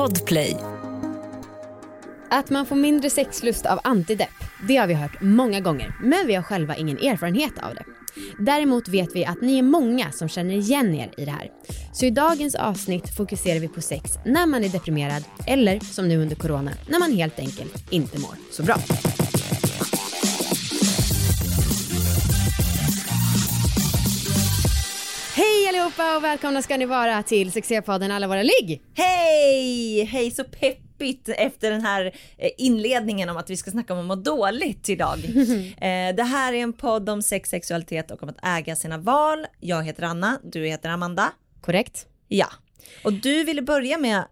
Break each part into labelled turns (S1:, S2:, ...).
S1: Podplay.
S2: Att man får mindre sexlust av antidepp, det har vi hört många gånger, men vi har själva ingen erfarenhet av det. Däremot vet vi att ni är många som känner igen er i det här. Så i dagens avsnitt fokuserar vi på sex när man är deprimerad eller som nu under corona, när man helt enkelt inte mår så bra. Allihopa och välkomna ska ni vara till Sexépodden Alla våra ligg!
S3: Hej! Hej så peppigt efter den här eh, inledningen om att vi ska snacka om att må dåligt idag. Eh, det här är en podd om sex, sexualitet och om att äga sina val. Jag heter Anna, du heter Amanda.
S2: Korrekt?
S3: Ja. Och du ville börja med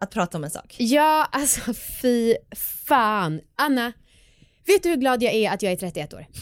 S3: att prata om en sak.
S2: Ja, alltså fy fan. Anna, vet du hur glad jag är att jag är 31 år?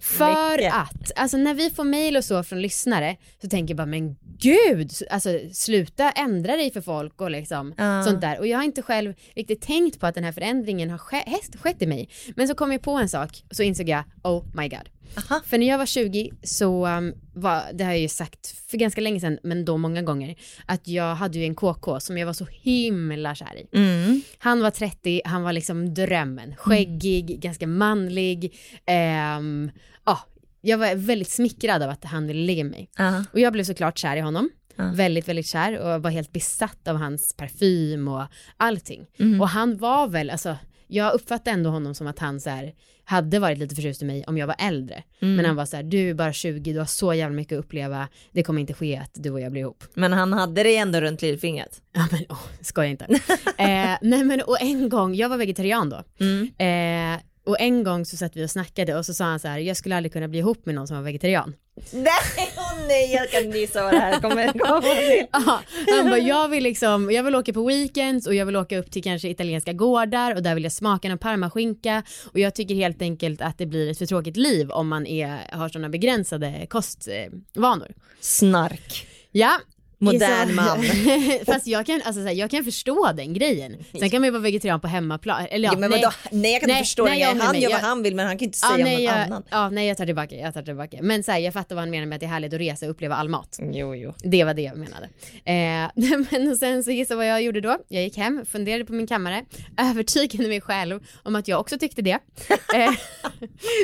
S2: För
S3: Mycket.
S2: att, alltså när vi får mail och så från lyssnare så tänker jag bara men gud, alltså sluta ändra dig för folk och liksom
S3: Ja.
S2: sånt där. Och jag har inte själv riktigt tänkt på att den här förändringen har ske- häst- skett i mig. Men så kom jag på en sak och så insåg jag, oh my god.
S3: Aha.
S2: För när jag var 20 så um, var, det har jag ju sagt för ganska länge sedan, men då många gånger, att jag hade ju en KK som jag var så himla kär i.
S3: Mm.
S2: Han var 30, han var liksom drömmen. Skäggig, ganska manlig. Ehm, ja, jag var väldigt smickrad av att han ville ligga med mig.
S3: Ja.
S2: Och jag blev såklart kär i honom.
S3: Ja.
S2: Väldigt, väldigt kär och var helt besatt av hans parfym och allting.
S3: Mm.
S2: Och han var väl, alltså, jag uppfattade ändå honom som att han så här, hade varit lite förtjust i mig om jag var äldre.
S3: Mm.
S2: Men han var så här, du är bara 20, du har så jävla mycket att uppleva, det kommer inte ske att du och jag blir ihop.
S3: Men han hade det ändå runt lillfingret.
S2: Ja men åh, skoja inte. eh, nej men och en gång, jag var vegetarian då.
S3: Mm.
S2: Eh, och en gång så satt vi och snackade och så sa han så här, jag skulle aldrig kunna bli ihop med någon som var vegetarian.
S3: Nej, åh nej, jag kan gissa vad det här kommer till.
S2: Aha, han bara, jag vill liksom, jag vill åka på weekends och jag vill åka upp till kanske italienska gårdar och där vill jag smaka en parmaskinka och jag tycker helt enkelt att det blir ett för tråkigt liv om man är, har sådana begränsade kostvanor.
S3: Snark.
S2: Ja.
S3: Modern man.
S2: Fast jag kan, alltså, så här, jag kan förstå den grejen. Sen kan man ju vara vegetarian på hemmaplan. Eller ja,
S3: Ja, men
S2: nej.
S3: vadå? Nej jag kan
S2: Nej,
S3: inte förstå
S2: nej,
S3: det. Han gör vad
S2: Jag-
S3: han vill men han kan inte
S2: Ja,
S3: säga
S2: nej,
S3: något
S2: jag,
S3: annat.
S2: ja, nej jag tar tillbaka, jag tar tillbaka. Men så här, jag fattar vad han menar med att det är härligt att resa och uppleva all mat.
S3: Jo, jo.
S2: Det var det jag menade. Eh, men och sen så gissa vad jag gjorde då. Jag gick hem, funderade på min kammare, övertygade mig själv om att jag också tyckte det. Eh,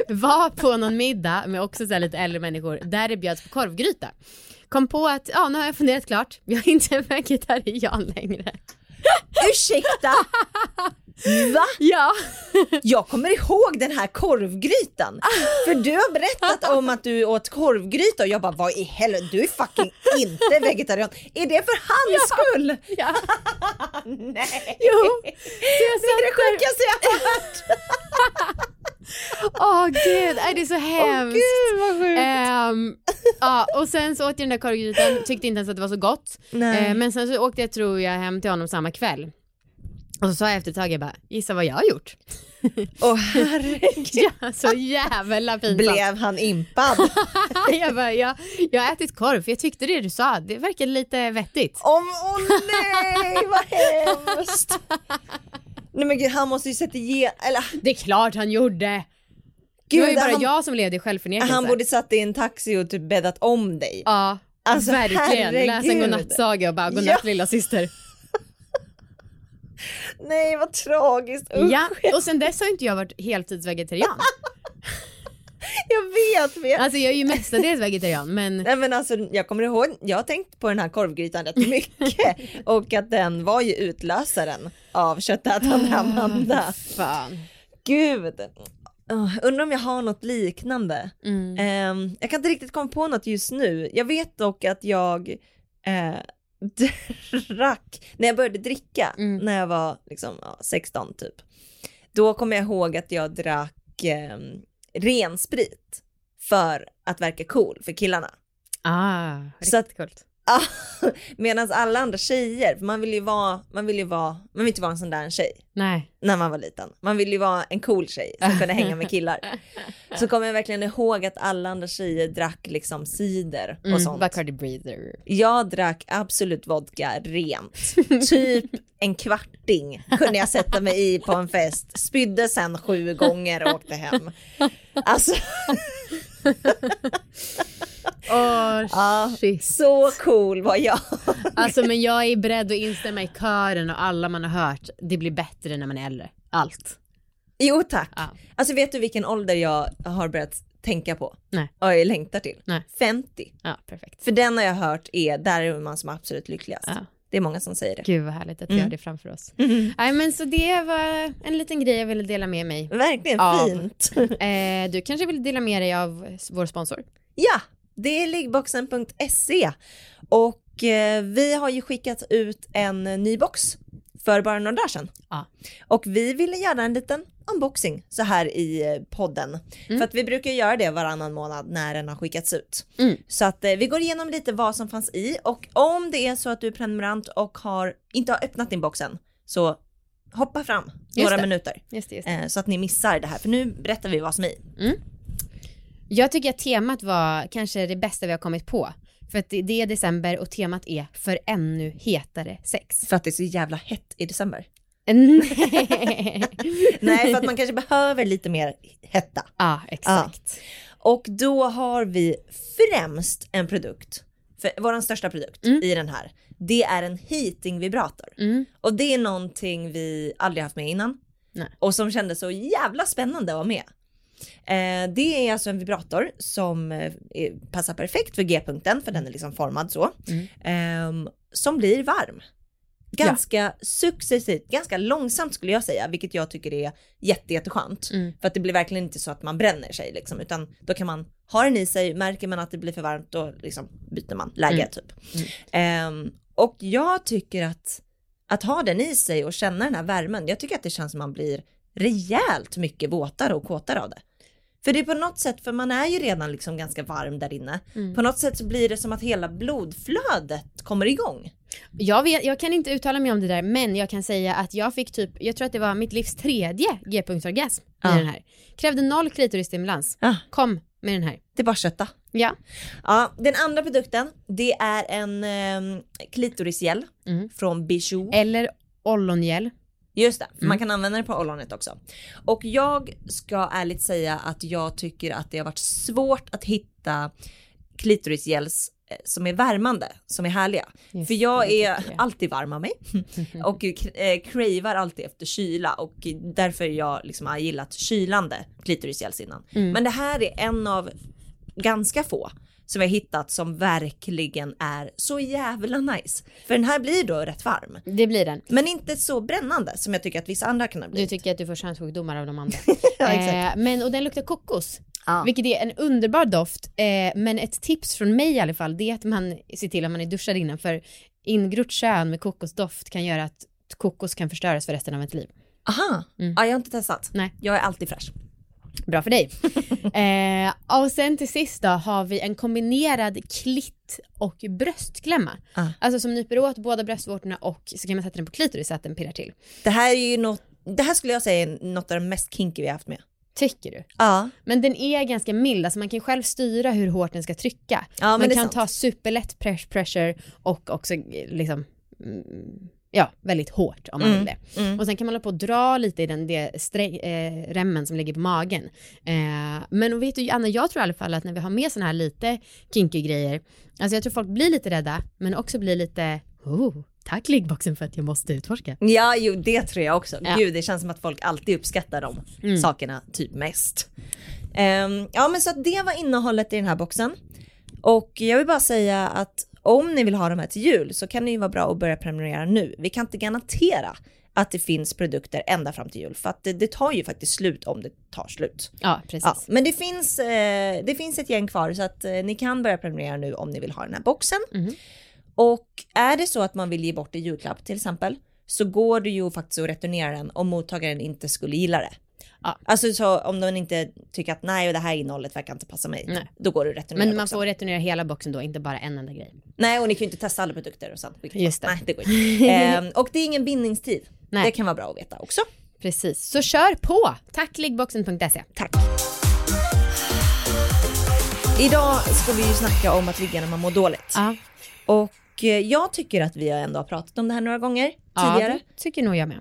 S2: var på någon middag med också så här lite äldre människor där det bjöds på korvgryta. Kom på att, ja nu har jag funderat klart, jag är inte vegetarian längre.
S3: Ursäkta? Va?
S2: Ja.
S3: Jag kommer ihåg den här korvgrytan. För du har berättat om att du åt korvgryta och jag bara vad i helvete, du är fucking inte vegetarian. Är det för hans skull?
S2: ja.
S3: Nej.
S2: Jo.
S3: Det är det sjukaste jag har hört.
S2: Åh gud, nej, det är så hemskt.
S3: Gud vad sjukt.
S2: Ehm, ja, och sen så åt jag den där korvgrytan, tyckte inte ens att det var så gott. Eh, men sen så åkte jag tror jag hem till honom samma kväll. Och så sa jag efter ett tag, jag bara, gissa vad jag har gjort?
S3: Åh herregud.
S2: ja, så jävla pinsamt.
S3: Blev han impad?
S2: jag bara, jag, jag har ätit korv för jag tyckte det du sa, det verkade lite vettigt.
S3: Om, åh nej vad hemskt. Nej men gud han måste ju sätta ge, eller
S2: Det är klart han gjorde. det
S3: gud
S2: var ju bara
S3: han,
S2: jag som levde i självförnekelse.
S3: han borde satt i en taxi och typ bäddat om dig.
S2: Ja,
S3: Alltså,
S2: verkligen. Läsa en
S3: herregud.
S2: godnattsaga och bara, godnatt
S3: Ja.
S2: lilla syster.
S3: Nej vad tragiskt, usch.
S2: Ja, och sen dess har inte jag varit heltidsvegetarian.
S3: Jag vet, vet.
S2: Alltså jag är ju mestadels vegetarian men
S3: Nej men alltså jag kommer ihåg, jag har tänkt på den här korvgrytan rätt mycket och att den var ju utlösaren av köttätande Amanda.
S2: fan.
S3: Gud. Uh, undrar om jag har något liknande.
S2: Mm.
S3: Ehm, jag kan inte riktigt komma på något just nu. Jag vet dock att jag eh, drack, när jag började dricka,
S2: Mm.
S3: när jag var liksom, ja, 16 typ. Då kommer jag ihåg att jag drack eh, ren sprit för att verka cool för killarna.
S2: Ah,
S3: Så
S2: riktigt coolt.
S3: Medan alla andra tjejer, man vill ju vara, man vill ju vara, man vill inte vara en sån där tjej
S2: Nej.
S3: när man var liten. Man ville ju vara en cool tjej som kunde hänga med killar. Så kommer jag verkligen ihåg att alla andra tjejer drack liksom cider och
S2: Mm,
S3: sånt.
S2: Bacardi Breather.
S3: Jag drack absolut vodka rent. Typ en kvarting kunde jag sätta mig i på en fest. Spydde sen sju gånger och åkte hem. Alltså,
S2: Åh
S3: Ja,
S2: shit.
S3: så cool var jag.
S2: Alltså men jag är beredd att instämma i kören och alla man har hört. Det blir bättre när man är äldre. Allt.
S3: Jo tack.
S2: Ja.
S3: Alltså vet du vilken ålder jag har börjat tänka på?
S2: Nej.
S3: Och jag längtar till?
S2: Nej.
S3: 50.
S2: Ja, perfekt.
S3: För den har jag hört är, där är man som absolut lyckligast.
S2: Ja.
S3: Det är många som säger det.
S2: Gud vad härligt att vi
S3: Mm.
S2: har det framför oss. Nej men så det var en liten grej jag ville dela med mig.
S3: Verkligen
S2: Ja.
S3: fint.
S2: Eh, du kanske vill dela med dig av vår sponsor?
S3: Ja, det är liggboxen.se och eh, vi har ju skickat ut en ny box för bara några dagar sedan.
S2: Ja.
S3: Och vi ville göra en liten unboxing så här i eh, podden.
S2: Mm.
S3: För att vi brukar göra det varannan månad när den har skickats ut.
S2: Mm.
S3: Så att eh, vi går igenom lite vad som fanns i och om det är så att du är prenumerant och har, inte har öppnat din boxen så hoppa fram några minuter
S2: Just det, just det.
S3: så att ni missar det här för nu berättar vi vad som är i.
S2: Jag tycker att temat var kanske det bästa vi har kommit på. För att det är december och temat är för ännu hetare sex.
S3: För att det är så jävla hett i december.
S2: Nej.
S3: Nej, för att man kanske behöver lite mer hetta.
S2: Ja, exakt.
S3: Och då har vi främst en produkt, vår största produkt
S2: Mm.
S3: i den här, det är en heating-vibrator.
S2: Mm.
S3: Och det är någonting vi aldrig haft med innan.
S2: Nej.
S3: Och som kändes så jävla spännande att vara med. Eh, det är alltså en vibrator som eh, passar perfekt för G-punkten, för den är liksom formad så.
S2: Mm.
S3: Ehm, som blir varm. Ganska successivt, ganska långsamt skulle jag säga, vilket jag tycker är jätte, jätteskönt.
S2: Mm.
S3: För att det blir verkligen inte så att man bränner sig liksom, utan då kan man ha den i sig, märker man att det blir för varmt då liksom byter man läge
S2: Mm.
S3: typ. Ehm, och jag tycker att, att ha den i sig och känna den här värmen, jag tycker att det känns som man blir rejält mycket våtare och kåtare av det. För det är på något sätt, för man är ju redan liksom ganska varm där inne,
S2: Mm.
S3: på något sätt så blir det som att hela blodflödet kommer igång.
S2: Jag, vet, jag kan inte uttala mig om det där men jag kan säga att jag fick typ, jag tror att det var mitt livs tredje G-punktsorgasm
S3: Ja.
S2: i den här. Krävde noll klitorisstimulans.
S3: Ja.
S2: Kom med den här.
S3: Det är bara kötta.
S2: Ja.
S3: Ja, den andra produkten, det är en eh, klitorisgel
S2: Mm.
S3: från Bijou.
S2: Eller ollongel.
S3: Just det, för man
S2: Mm.
S3: kan använda det på ollonet också. Och jag ska ärligt säga att jag tycker att det har varit svårt att hitta klitorisgels eh, som är värmande, som är härliga.
S2: Just
S3: för jag är
S2: jag.
S3: alltid varm av mig och eh, cravar alltid efter kyla och därför jag liksom har gillat kylande klitorisgels innan.
S2: Mm.
S3: Men det här är en av ganska få som jag hittat som verkligen är så jävla nice. För den här blir då rätt varm.
S2: Det blir den.
S3: Men inte så brännande som jag tycker att vissa andra kan bli.
S2: Du tycker att du får könssjukdomar av de andra.
S3: Ja, exakt.
S2: eh, men, och den luktar kokos.
S3: Ja.
S2: Vilket är en underbar doft. Eh, men ett tips från mig i alla fall, det är att man ser till att man är duschad innan. För ingrott kön med kokosdoft kan göra att kokos kan förstöras för resten av ett liv.
S3: Aha,
S2: Mm.
S3: ja, jag har inte testat.
S2: Nej.
S3: Jag är alltid fräsch.
S2: Bra för dig. eh, och sen till sist då har vi en kombinerad klitt och bröstklämma.
S3: Ah.
S2: Alltså som nyper åt båda bröstvårtorna och så kan man sätta den på klitoris så att den pirrar till.
S3: Det här är ju något, det här skulle jag säga är något av det mest kinky vi har haft med.
S2: Tycker du?
S3: Ja,
S2: Men den är ganska mild, alltså man kan själv styra hur hårt den ska trycka.
S3: ja men
S2: man kan
S3: sant.
S2: ta superlätt press pressure och också eh, liksom mm, ja, väldigt hårt om man
S3: Mm,
S2: vill det.
S3: mm.
S2: Och sen kan man hålla på och dra lite i den strä- eh, remmen som ligger på magen. Eh, men vet du Anna, jag tror i alla fall att när vi har med sådana här lite kinky grejer, alltså jag tror folk blir lite rädda, men också blir lite, oh, tack liggboxen för att jag måste utforska.
S3: Ja, jo det tror jag också.
S2: Ja.
S3: Gud, det känns som att folk alltid uppskattar de
S2: Mm.
S3: sakerna typ mest. Ehm, ja, men så att det var innehållet i den här boxen. Och jag vill bara säga att om ni vill ha de här till jul så kan det ju vara bra att börja prenumerera nu. Vi kan inte garantera att det finns produkter ända fram till jul för att det, det tar ju faktiskt slut om det tar slut.
S2: Ja, precis.
S3: Ja, men det finns, eh, det finns ett gäng kvar så att eh, ni kan börja prenumerera nu om ni vill ha den här boxen.
S2: Mhm.
S3: Och är det så att man vill ge bort i julklapp till exempel så går det ju faktiskt att returnera den om mottagaren inte skulle gilla det.
S2: Ja.
S3: Alltså så om de inte tycker att nej det här innehållet verkar inte passa mig.
S2: Nej.
S3: Då går att returnera
S2: Men man
S3: boxen.
S2: får returnera hela boxen då, inte bara en enda grej.
S3: Nej och ni kan ju inte testa alla produkter och sånt.
S2: Just det.
S3: Nej det går inte. Ehm, och det är ingen bindningstid.
S2: Nej.
S3: Det kan vara bra att veta också.
S2: Precis, så kör på! Tack liggboxen.se.
S3: Tack. Idag ska vi ju snacka om att ligga när man mår dåligt.
S2: Ja,
S3: Och eh, jag tycker att vi ändå har pratat om det här några gånger
S2: ja
S3: tidigare.
S2: det tycker nog jag med.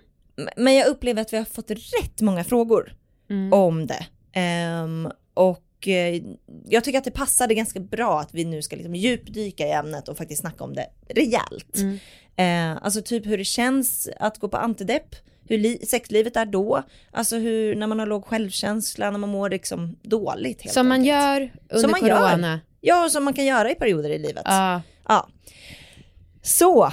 S3: Men jag upplever att vi har fått rätt många frågor
S2: Mm.
S3: om det. Ehm, och eh, jag tycker att det passade ganska bra att vi nu ska liksom djupdyka i ämnet och faktiskt snacka om det rejält.
S2: Mm.
S3: Eh, alltså typ hur det känns att gå på antidepp, hur li- sexlivet är då, alltså hur, när man har låg självkänsla, när man mår liksom dåligt helt
S2: Som man gör under
S3: Som man gör.
S2: corona.
S3: Ja, som man kan göra i perioder i livet.
S2: Ja,
S3: Ja. Så,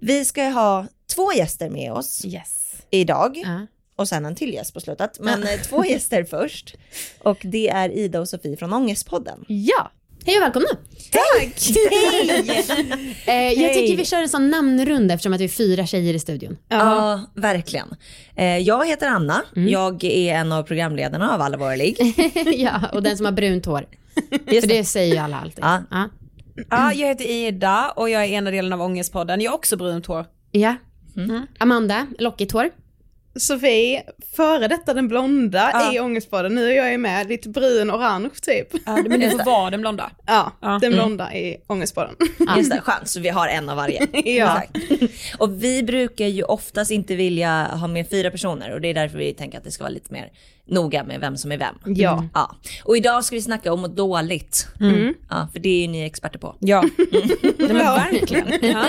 S3: vi ska ha två gäster med oss
S2: yes.
S3: idag
S2: Ja.
S3: och sen en till gäst på slutet. Men eh, två gäster först. Och det är Ida och Sofie från Ångestpodden.
S2: ja. Hej och välkomna.
S3: Tack!
S2: Eh, jag
S1: Hej.
S2: tycker vi kör en sån namnrunda eftersom att vi är fyra tjejer i studion.
S3: Ja, verkligen. Eh, jag heter Anna,
S2: Mm.
S3: jag är en av programledarna av Alla våra ligg.
S2: ja, och den som har brunt hår.
S3: Just
S2: För det säger ju alla alltid.
S3: Ja.
S2: Ja.
S1: Ja, jag heter Ida och jag är ena delen av Ångestpodden. Jag har också brunt hår.
S2: ja. Mm. Amanda, lockigt hår.
S4: Sofie, före detta den blonda
S1: Ja.
S4: i Ångestpodden, nu är jag ju med lite brun orange typ.
S1: Ja, men du får vara den blonda.
S4: Ja,
S1: Ja.
S4: den blonda i Ångestpodden.
S3: Just det, skönt. Så vi har en av varje.
S4: Ja.
S3: Och vi brukar ju oftast inte vilja ha med fyra personer och det är därför vi tänker att det ska vara lite mer noga med vem som är vem.
S4: Ja.
S3: Ja. Och idag ska vi snacka om att dåligt. Ja, för det är ju ni experter på.
S1: Ja, Nej, men verkligen. Ja.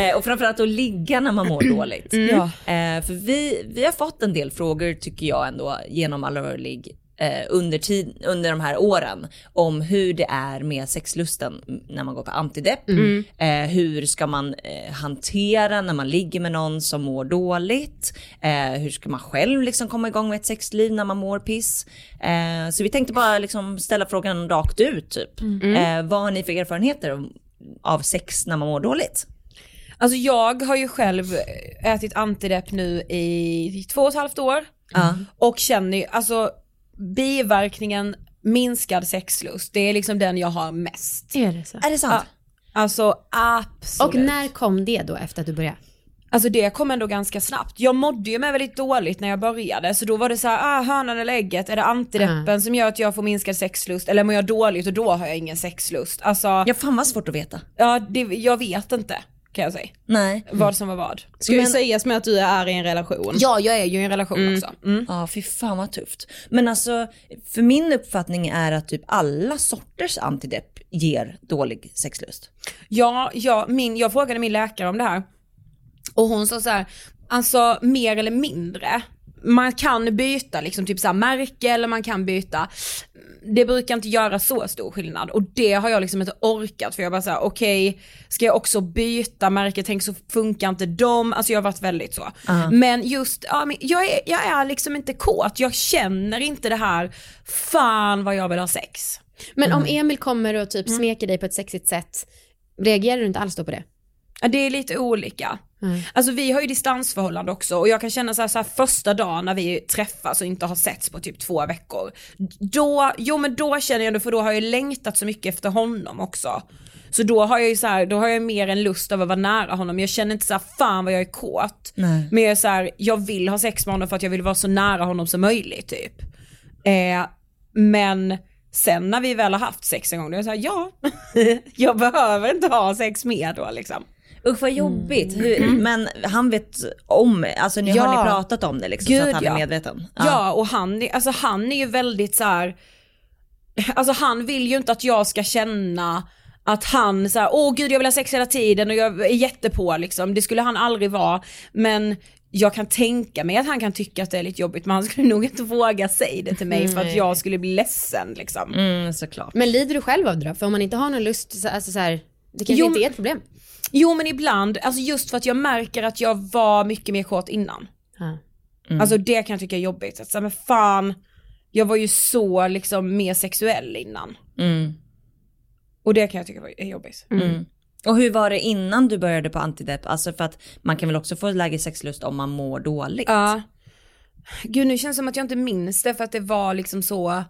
S3: Eh, och framförallt att ligga när man mår dåligt.
S1: Ja.
S3: Eh, för vi, vi har fått en del frågor tycker jag ändå genom alla våra ligg eh, under, tid, under de här åren om hur det är med sexlusten när man går på antidepp. Eh, hur ska man eh, hantera när man ligger med någon som mår dåligt? Eh, hur ska man själv liksom komma igång med ett sexliv när man mår piss? Eh, så vi tänkte bara liksom ställa frågan rakt ut typ. Eh, vad har ni för erfarenheter av, av sex när man mår dåligt?
S1: Alltså jag har ju själv ätit antidepp nu i två och ett halvt år.
S3: Ja.
S1: Och känner ju, alltså biverkningen minskad sexlust, det är liksom den jag har mest.
S2: Är det så?
S3: Är det sant?
S1: Alltså absolut.
S2: Och när kom det då efter att du började?
S1: Alltså det kom ändå ganska snabbt. Jag mådde ju med väldigt dåligt när jag började så då var det så här, ah, hönan eller ägget, är det antideppen som gör att jag får minskad sexlust eller mår jag dåligt och då har jag ingen sexlust? Alltså, ja,
S3: Ja, fan vad svårt att veta.
S1: det, jag vet inte kan jag säga.
S3: Nej.
S1: Vad som var vad.
S4: Ska ju
S3: Men-
S4: sägas med att du är i en relation.
S1: Ja, jag är ju i en relation också. Mm.
S3: Ja, fy fan vad tufft. Men alltså, för min uppfattning är att typ alla sorters antidepp ger dålig sexlust.
S1: Ja, ja min, jag frågade min läkare om det här och hon sa så här, alltså mer eller mindre, man kan byta liksom typ så här märke eller man kan byta, det brukar inte göra så stor skillnad och det har jag liksom inte orkat för jag bara såhär okej, ska jag också byta märke, tänk så funkar inte de, alltså jag har varit väldigt så. Men just, ja, men jag, är, jag är liksom inte kåt, jag känner inte det här, fan vad jag vill ha sex.
S2: Men om Emil kommer och typ smeker dig på ett sexigt sätt, reagerar du inte alls då på det?
S1: Ja, det är lite olika.
S2: Mm.
S1: Alltså vi har ju distansförhållande också och jag kan känna så här, så här första dagen när vi träffas och inte har setts på typ två veckor. Då, jo men då känner jag det för då har jag längtat så mycket efter honom också. Så då har jag ju så här, då har jag mer en lust av att vara nära honom. Jag känner inte så här, fan vad jag är kåt.
S3: Nej.
S1: Men jag är så här, jag vill ha sex med honom för att jag vill vara så nära honom som möjligt typ. Eh, men sen när vi väl har haft sex en gång, då är jag så här, ja, jag behöver inte ha sex mer då liksom.
S3: Usch vad jobbigt. Hur, men han vet om, alltså ni, har
S1: Ja.
S3: ni pratat om det liksom så
S1: Gud,
S3: att han är
S1: ja.
S3: medveten?
S1: Ja, och han, är- alltså, han är ju väldigt så här. alltså han vill ju inte att jag ska känna att han så här, åh gud jag vill ha sex hela tiden och jag är jättepå liksom, det skulle han aldrig vara. Men jag kan tänka mig att han kan tycka att det är lite jobbigt men han skulle nog inte våga säga det till mig för att jag skulle bli ledsen liksom.
S3: Mm, såklart.
S2: Men lider du själv av det då? För om man inte har någon lust, så, alltså så här, det kanske
S1: Jo,
S2: inte är ett problem.
S1: Jo men ibland, alltså just för att jag märker att jag var mycket mer kåt innan.
S2: Ja.
S1: Alltså det kan jag tycka är jobbigt. Att, så men fan, jag var ju så liksom mer sexuell innan.
S3: Mm,
S1: Och det kan jag tycka är jobbigt.
S3: mm. Och hur var det innan du började på antidepp? Alltså för att man kan väl också få lägre sexlust om man mår dåligt?
S1: Ja. Gud nu känns det som att jag inte minns det för att det var liksom så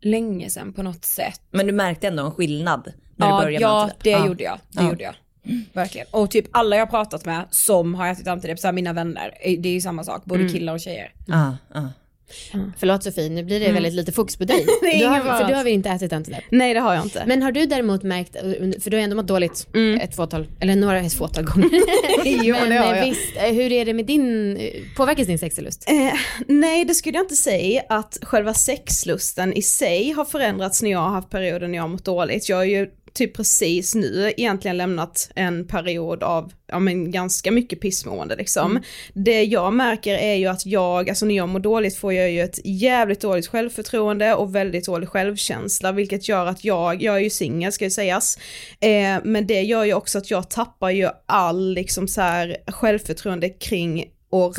S1: länge sedan på något sätt.
S3: Men du märkte ändå en skillnad när du
S1: Ja,
S3: började med
S1: ja
S3: antidepp?
S1: det gjorde jag. Det
S3: Ja.
S1: gjorde jag. Verkligen. Och typ alla jag har pratat med som har ätit antidepp, så här mina vänner, eh, det är ju samma sak, både killar och tjejer.
S3: Ja, ja.
S2: Förlåt Sofie, nu blir det väldigt lite fokus på dig.
S4: Mm. Är
S2: du har, för du har väl inte ätit antidepp?
S4: Nej det har jag inte.
S2: Men har du däremot märkt, för du har ändå mått dåligt
S4: Mm.
S2: ett fåtal, eller några ett fåtal gånger.
S4: Jo,
S2: Men
S4: det har
S2: eh,
S4: jag.
S2: visst, eh, hur är det med din, eh, påverkas din sexlust?
S4: Eh, nej det skulle jag inte säga att själva sexlusten i sig har förändrats när jag har haft perioder när jag har mått dåligt. Jag har ju typ precis nu egentligen lämnat en period av, ja men ganska mycket pissmående liksom. Det jag märker är ju att jag, alltså när jag mår dåligt får jag ju ett jävligt dåligt självförtroende och väldigt dålig självkänsla vilket gör att jag, jag är ju singel ska ju sägas, eh, men det gör ju också att jag tappar ju all liksom så här självförtroende kring att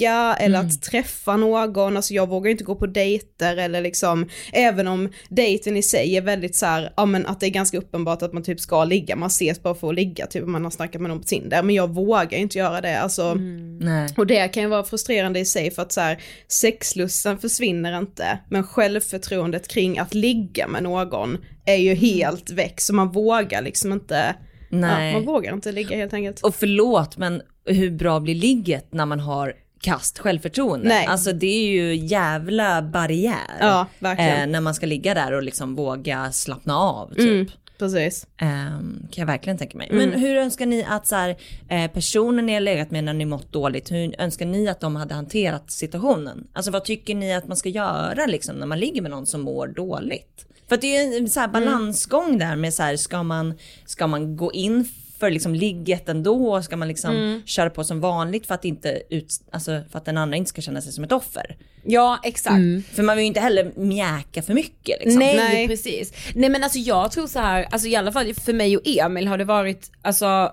S4: ragga eller att träffa någon, alltså jag vågar inte gå på dejter eller liksom, även om dejten i sig är väldigt så här, ja men att det är ganska uppenbart att man typ ska ligga, man ses bara för att ligga, typ om man har snackat med någon på Tinder, men jag vågar inte göra det, alltså.
S3: Nej.
S4: och det kan ju vara frustrerande i sig för att så här, sexlusten försvinner inte, men självförtroendet kring att ligga med någon är ju helt väck, så man vågar liksom inte,
S3: Nej.
S4: Ja, man vågar inte ligga helt enkelt.
S3: Och förlåt men hur bra blir ligget när man har kast självförtroende?
S4: Nej.
S3: Alltså det är ju jävla barriär.
S4: Ja.
S3: Eh, när man ska ligga där och liksom våga slappna av typ.
S4: Mm, precis.
S3: Ehm, kan jag verkligen tänka mig. Men hur önskar ni att så här, eh, personen ni har legat med när ni mått dåligt, hur önskar ni att de hade hanterat situationen? Alltså vad tycker ni att man ska göra liksom när man ligger med någon som mår dåligt? För att det är en så här balansgång där med så här, ska man, ska man gå in för liksom ligget ändå? Ska man liksom köra på som vanligt för att, inte ut, alltså för att den andra inte ska känna sig som ett offer?
S1: Ja exakt.
S3: För man vill ju inte heller mjäka för mycket liksom.
S1: Nej,
S4: Nej.
S1: precis. Nej men alltså jag tror så här, alltså i alla fall för mig och Emil har det varit, alltså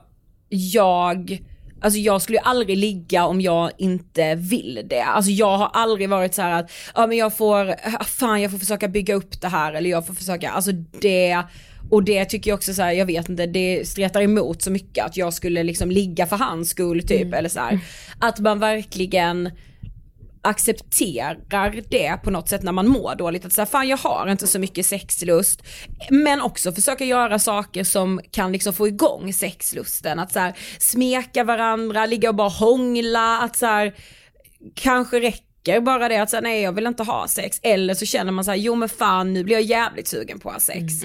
S1: jag, alltså jag skulle ju aldrig ligga om jag inte vill det. Alltså jag har aldrig varit så här att, ja men jag får, ah, fan jag får försöka bygga upp det här eller jag får försöka, alltså det och det tycker jag också så här, jag vet inte, det stretar emot så mycket att jag skulle liksom ligga för hans skull typ eller så här. Att man verkligen accepterar det på något sätt när man mår dåligt. Att säga fan jag har inte så mycket sexlust. Men också försöka göra saker som kan liksom få igång sexlusten. Att så här, smeka varandra, ligga och bara hångla. Att så här, kanske räcker bara det att säga nej jag vill inte ha sex. Eller så känner man så här, jo men fan nu blir jag jävligt sugen på att ha sex.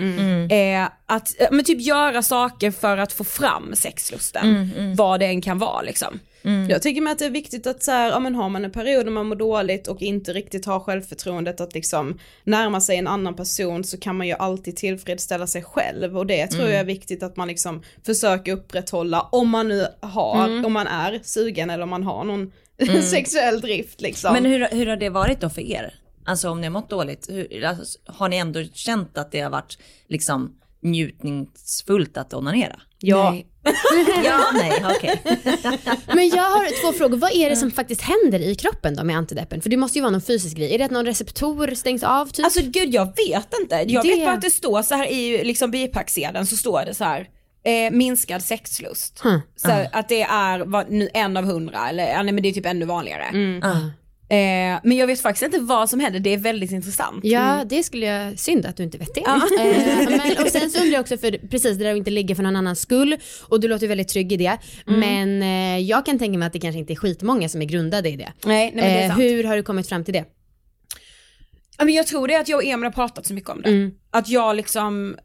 S1: Eh, att eh, men typ göra saker för att få fram sexlusten. Vad det än kan vara liksom.
S4: Jag tycker med att det är viktigt att så här, ja men har man en period när man mår dåligt och inte riktigt har självförtroendet att liksom närma sig en annan person så kan man ju alltid tillfredsställa sig själv och det tror jag är viktigt att man liksom försöker upprätthålla om man nu har, om man är sugen eller om man har någon sexuell drift liksom.
S3: Men hur, hur har det varit då för er? Alltså om ni har mått dåligt, hur, alltså, har ni ändå känt att det har varit liksom njutningsfullt att onanera?
S4: ja,
S1: Nej.
S3: Ja, nej, okej.
S2: Men jag har två frågor, vad är det som faktiskt händer i kroppen då med antideppen? För det måste ju vara någon fysisk grej, är det att någon receptor stängs av typ?
S1: Alltså gud jag vet inte. Jag
S2: Det-
S1: vet bara att det står så här i liksom bipacksedeln så står det så här. Eh, minskad sexlust.
S2: Huh.
S1: Så här, att det är vad, nu en av hundra eller ja, nej, men det är typ ännu vanligare.
S3: Ah.
S1: Eh, men jag vet faktiskt inte vad som händer, det är väldigt intressant.
S2: Ja, det skulle jag, synd att du inte vet det. Eh, men, och sen så undrar jag också, för precis det där att inte ligga för någon annans skull och du låter väldigt trygg i det. Men eh, jag kan tänka mig att det kanske inte är skitmånga som är grundade i det.
S1: Nej, nej men det är
S2: Eh,
S1: sant.
S2: hur har du kommit fram till det?
S1: Ja, men jag tror det är att jag och Emil har pratat så mycket om det.
S2: Mm.
S1: Att jag liksom,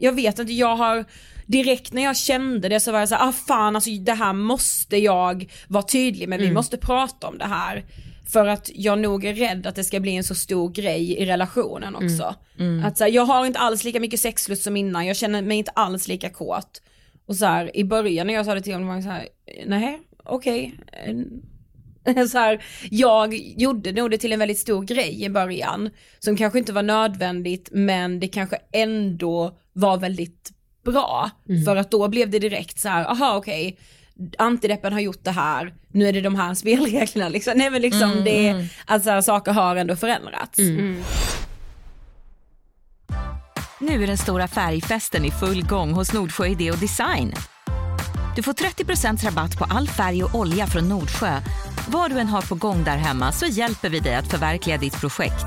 S1: jag vet inte, jag har direkt när jag kände det så var jag så här, ah fan alltså det här måste jag vara tydlig med, vi
S2: Mm.
S1: måste prata om det här. För att jag nog är rädd att det ska bli en så stor grej i relationen också.
S2: Mm.
S1: Att så här, jag har inte alls lika mycket sexlust som innan, jag känner mig inte alls lika kåt. Och så här, i början när jag sa det till honom var jag så här, nej okej. Eh, så här, jag gjorde nog det till en väldigt stor grej i början. Som kanske inte var nödvändigt men det kanske ändå var väldigt bra. För att då blev det direkt så här, aha okej. Antideppen har gjort det här, nu är det de här spelreglerna liksom. Nej men liksom det, alltså saker har ändå förändrats.
S5: Nu är den stora färgfesten i full gång hos Nordsjö Idé och Design. Du får 30% rabatt på all färg och olja från Nordsjö. Vad du än har på gång där hemma så hjälper vi dig att förverkliga ditt projekt.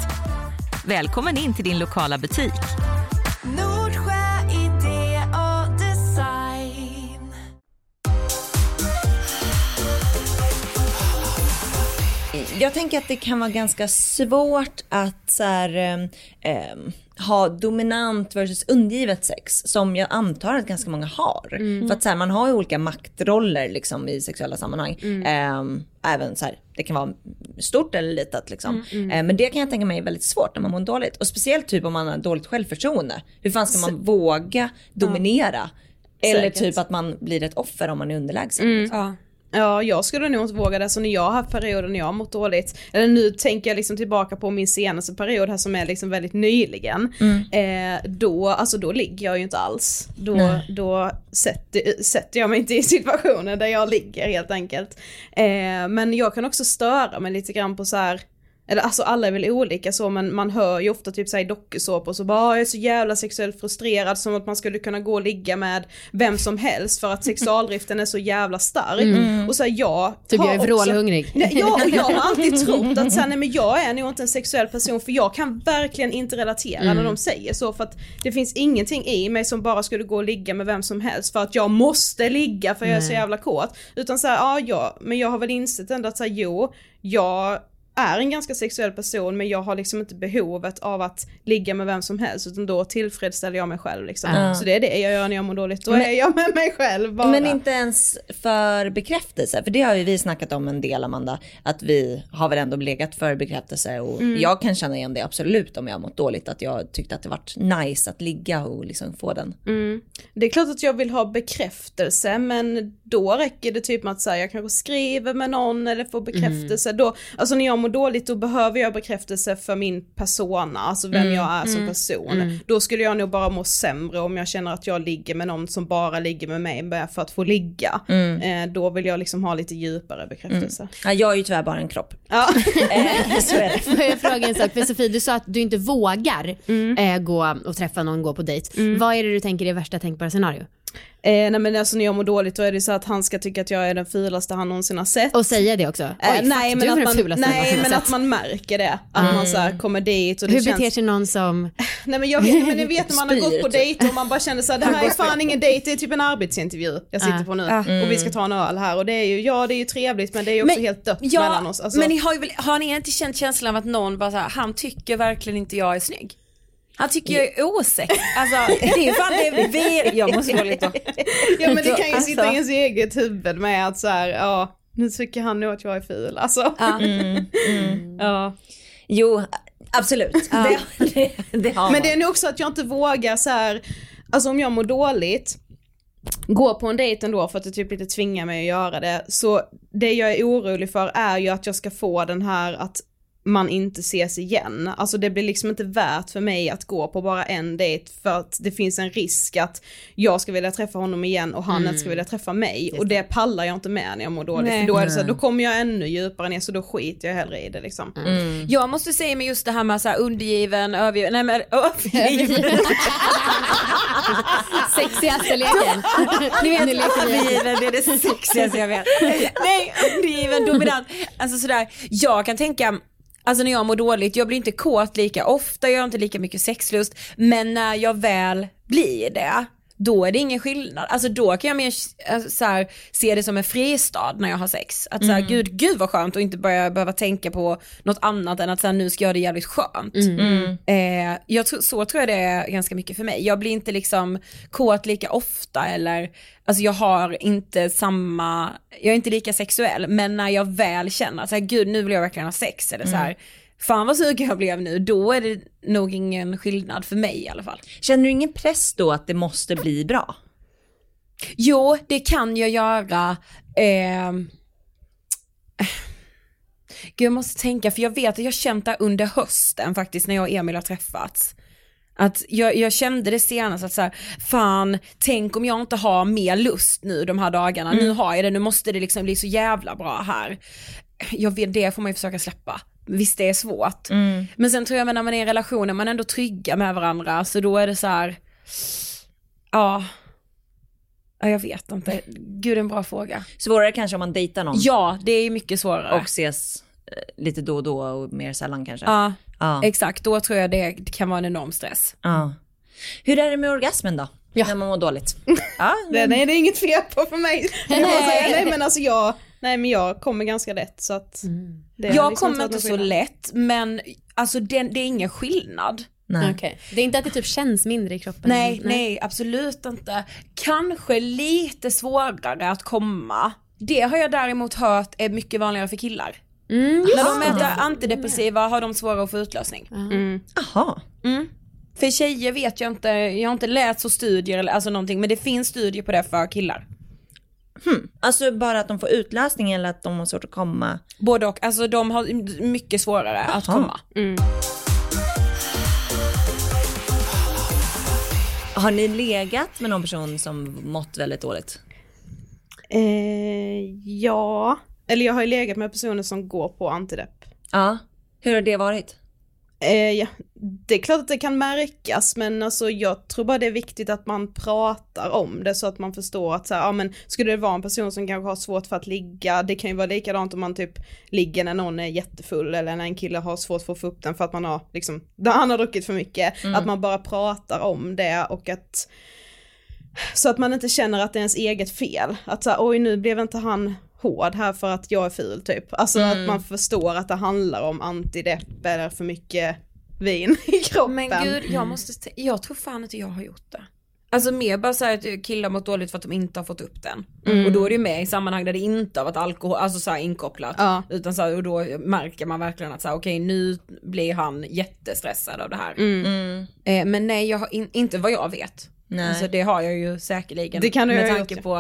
S5: Välkommen in till din lokala butik.
S3: Jag tänker att det kan vara ganska svårt att så här, ehm, ha dominant versus undergivet sex som jag antar att ganska många har. För att så här, man har ju olika maktroller liksom i sexuella sammanhang. Ehm, även så här, det kan vara stort eller litet liksom. Eh, men det kan jag tänka mig är väldigt svårt när man mår dåligt. Och speciellt typ om man har dåligt självförtroende. Hur fan ska man våga dominera? Eller
S4: Säkert.
S3: typ att man blir ett offer om man är underlägsen.
S1: Ja.
S4: Ja, jag skulle nog inte våga det. Så när jag har haft perioder när jag har mått dåligt, eller nu tänker jag liksom tillbaka på min senaste period här som är liksom väldigt nyligen. Eh, då, alltså då ligger jag ju inte alls. Då, då sätter, sätter jag mig inte i situationer där jag ligger helt enkelt. Eh, men jag kan också störa mig lite grann på så här eller alltså alla är väl olika så men man hör ju ofta typ såhär i dokusåpor så bara "Ah, jag är så jävla sexuellt frustrerad som att man skulle kunna gå och ligga med vem som helst för att sexualdriften är så jävla stark. Och så här, jag
S2: Typ jag är
S4: också-
S2: vrålhungrig.
S4: Nej, ja, och jag har alltid trott att så här, nej, men jag är nog inte en sexuell person för jag kan verkligen inte relatera när de säger så för att det finns ingenting i mig som bara skulle gå och ligga med vem som helst för att jag måste ligga för jag är så jävla kåt. Utan så här, ja, ja, men jag har väl insett ändå att så här, jo, jag är en ganska sexuell person men jag har liksom inte behovet av att ligga med vem som helst utan då tillfredsställer jag mig själv liksom.
S3: Ja.
S4: Så det är det jag gör när jag mår dåligt, då
S3: Men-
S4: är jag med mig själv bara.
S3: Men inte ens för bekräftelse, för det har ju vi snackat om en del Amanda, att vi har väl ändå legat för bekräftelse och jag kan känna igen det absolut om jag har mått dåligt, att jag tyckte att det varit nice att ligga och liksom få den.
S4: Mm. Det är klart att jag vill ha bekräftelse men då räcker det typ med att säga jag kanske skriver med någon eller får bekräftelse. Då, alltså när jag mår dåligt då behöver jag bekräftelse för min persona, alltså vem jag är som person. Då skulle jag nog bara må sämre om jag känner att jag ligger med någon som bara ligger med mig bara för att få ligga. Eh, då vill jag liksom ha lite djupare bekräftelse.
S3: Ja, jag är ju tyvärr bara en kropp.
S4: Ja.
S3: Eh, så är det.
S2: Får jag fråga en sak? För Sofie, du sa att du inte vågar eh, gå och träffa någon, gå på dejt. Vad är det du tänker är värsta tänkbara scenario?
S4: Eh, nej men alltså när jag mår dåligt då är det så att han ska tycka att jag är den fulaste han någonsin har sett.
S2: Och säga det också? Oj,
S4: Eh, nej men, att man, nej men att man märker det. Att man så här kommer dit och det
S2: Hur
S4: känns...
S2: beter sig någon som...
S4: Nej men jag vet, men ni vet när man har gått på
S3: typ.
S4: dejt och man bara känner såhär, det här är fan ingen dejt, det är typ en arbetsintervju jag sitter
S2: Ja.
S4: på nu.
S1: Ja.
S4: Och vi ska ta en öl här och det är ju, ja det är ju trevligt men det är ju också
S1: Men-
S4: helt dött
S1: Ja,
S4: mellan oss. Alltså,
S1: men ni har, ju väl, har ni inte känt känslan av att någon bara så här, han tycker verkligen inte jag är snygg? Han tycker jag är osäker. Alltså det är ju fan det vi, jag måste gå lite
S4: ja men det kan ju sitta
S1: Alltså.
S4: i ens eget huvud med att så här, ja nu tycker han nog att jag är ful. Alltså.
S1: Ja.
S4: Ja.
S3: Jo, absolut. Det, det, det har
S4: Men
S3: man.
S4: det är nog också att jag inte vågar så här, alltså om jag mår dåligt, gå på en dejt ändå för att det typ lite tvingar mig att göra det. Så det jag är orolig för är ju att jag ska få den här att man inte ses igen. Alltså det blir liksom inte värt för mig att gå på bara en dejt för att det finns en risk att jag ska vilja träffa honom igen och han inte ska vilja träffa mig. Och det pallar jag inte med när jag mår dåligt.
S1: Nej.
S4: För då är det så här, då kommer jag ännu djupare ner så då skiter jag hellre i det liksom.
S1: Jag måste säga med just det här med så här undergiven, övergiven, nej men övergiven.
S2: Sexigaste leken.
S1: Ni vet övergiven, det är det sexigaste jag vet. Nej, undergiven, dominant. Alltså sådär, jag kan tänka Alltså när jag mår dåligt, jag blir inte kåt lika ofta, jag har inte lika mycket sexlust, men när jag väl blir det, då är det ingen skillnad. Alltså då kan jag mer alltså, så här, se det som en fristad när jag har sex. Att så här, gud, gud vad skönt och inte börja behöva tänka på något annat än att så här, nu ska jag ha det jävligt skönt. Eh, jag så tror jag det är ganska mycket för mig. Jag blir inte liksom kåt lika ofta eller, alltså jag har inte samma, jag är inte lika sexuell, men när jag väl känner så här, gud nu vill jag verkligen ha sex eller så här, fan vad sugen jag blev nu, då är det nog ingen skillnad för mig i alla fall.
S3: Känner du ingen press då att det måste bli bra?
S1: Jo, det kan jag göra. ehm, Gud, jag måste tänka, för jag vet att jag känt det under hösten faktiskt när jag och Emil har träffats. Att jag, jag kände det senast att så här, fan, tänk om jag inte har mer lust nu de här dagarna. Nu har jag det, nu måste det liksom bli så jävla bra här. Jag vet, det får man ju försöka släppa. Visst det är svårt. Men sen tror jag när man är i relationer, man är ändå trygga med varandra, så då är det så här, ja, ja jag vet inte. Gud en bra fråga.
S3: Svårare kanske om man dejtar någon
S1: Ja, det är mycket svårare.
S3: och ses eh, lite då och då och mer sällan kanske.
S1: Ja,
S3: Ja.
S1: exakt. Då tror jag det kan vara en enorm stress.
S3: Ja. Hur är det med orgasmen då? när man mår dåligt. Ja,
S4: Det, nej det är inget fel på för mig. Jag säga, nej men alltså jag, nej men jag kommer ganska lätt så att. Har
S1: Jag
S4: liksom
S1: kommer inte så
S4: skillnad.
S1: lätt men alltså det, det är ingen skillnad.
S3: nej.
S2: Okej. Det är inte att det typ känns mindre i kroppen?
S1: Nej, nej, absolut inte. Kanske lite svårare att komma. Det har jag däremot hört är mycket vanligare för killar.
S2: Mm,
S1: När de äter antidepressiva har de svårare att få utlösning.
S3: Jaha.
S1: För tjejer vet jag inte, jag har inte läst så studier eller alltså någonting men det finns studier på det för killar.
S3: Alltså bara att de får utlösning eller att de har svårt att komma.
S1: Både och, alltså de har mycket svårare att
S3: Jaha.
S1: komma.
S3: Har ni legat med någon person som mått väldigt dåligt?
S4: Eh, ja, eller jag har ju legat med personer som går på antidepp.
S3: Ja. Hur har det varit?
S4: Eh, ja, det är klart att det kan märkas men alltså jag tror bara det är viktigt att man pratar om det så att man förstår att så här, ja men skulle det vara en person som kanske har svårt för att ligga, det kan ju vara likadant om man typ ligger när någon är jättefull eller när en kille har svårt för att få upp den för att man har liksom, han har druckit för mycket, att man bara pratar om det och att så att man inte känner att det är ens eget fel. Att så här, oj nu blev inte han hård här för att jag är ful typ. Alltså att man förstår att det handlar om antidepp eller för mycket vin i kroppen.
S1: Men gud, jag måste, st- jag tror fan inte jag har gjort det. Alltså mer bara såhär att killar mått dåligt för att de inte har fått upp den. Och då är det ju med i sammanhang där det inte har varit alkohol, alltså såhär inkopplat.
S4: Ja.
S1: Utan så här, och då märker man verkligen att såhär, okej nu blir han jättestressad av det här. Eh, men nej, jag har in, inte vad jag vet.
S3: Nej.
S1: Alltså det har jag ju säkerligen
S4: Det kan du
S1: med tanke
S4: gjort,
S1: på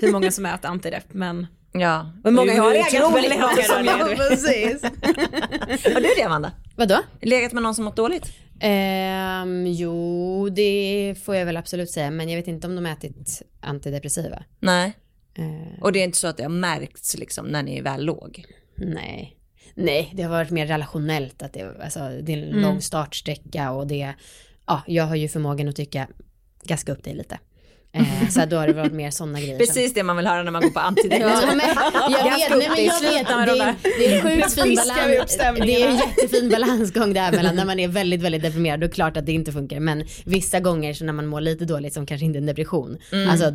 S1: hur många som äter antidepp men
S3: Ja.
S1: hur många har legat med
S3: många
S1: som
S3: legat
S4: precis.
S3: med. Har du det Amanda?
S2: Vadå?
S3: Legat med någon som mått dåligt?
S2: Ehm, jo, det får jag väl absolut säga, men jag vet inte om de har ätit antidepressiva.
S3: Nej.
S2: Eh,
S3: Och det är inte så att det har märkts liksom när ni väl låg?
S2: nej. Nej, det har varit mer relationellt att det, alltså, det är en
S3: Mm.
S2: lång startsträcka och det, ja, jag har ju förmågan att tycka, gaska upp dig lite. Eh, så då har det varit mer sådana grejer. som-
S3: Precis det man vill höra när man går på antidepp.
S2: Ja, men jag vet, nej, men jag vet det,
S1: där.
S2: det är en sjukt fin balans. Det är en jättefin balansgång där mellan när man är väldigt, väldigt deprimerad. Då är det klart att det inte funkar. Men vissa gånger så när man mår lite dåligt som kanske inte är en depression. Alltså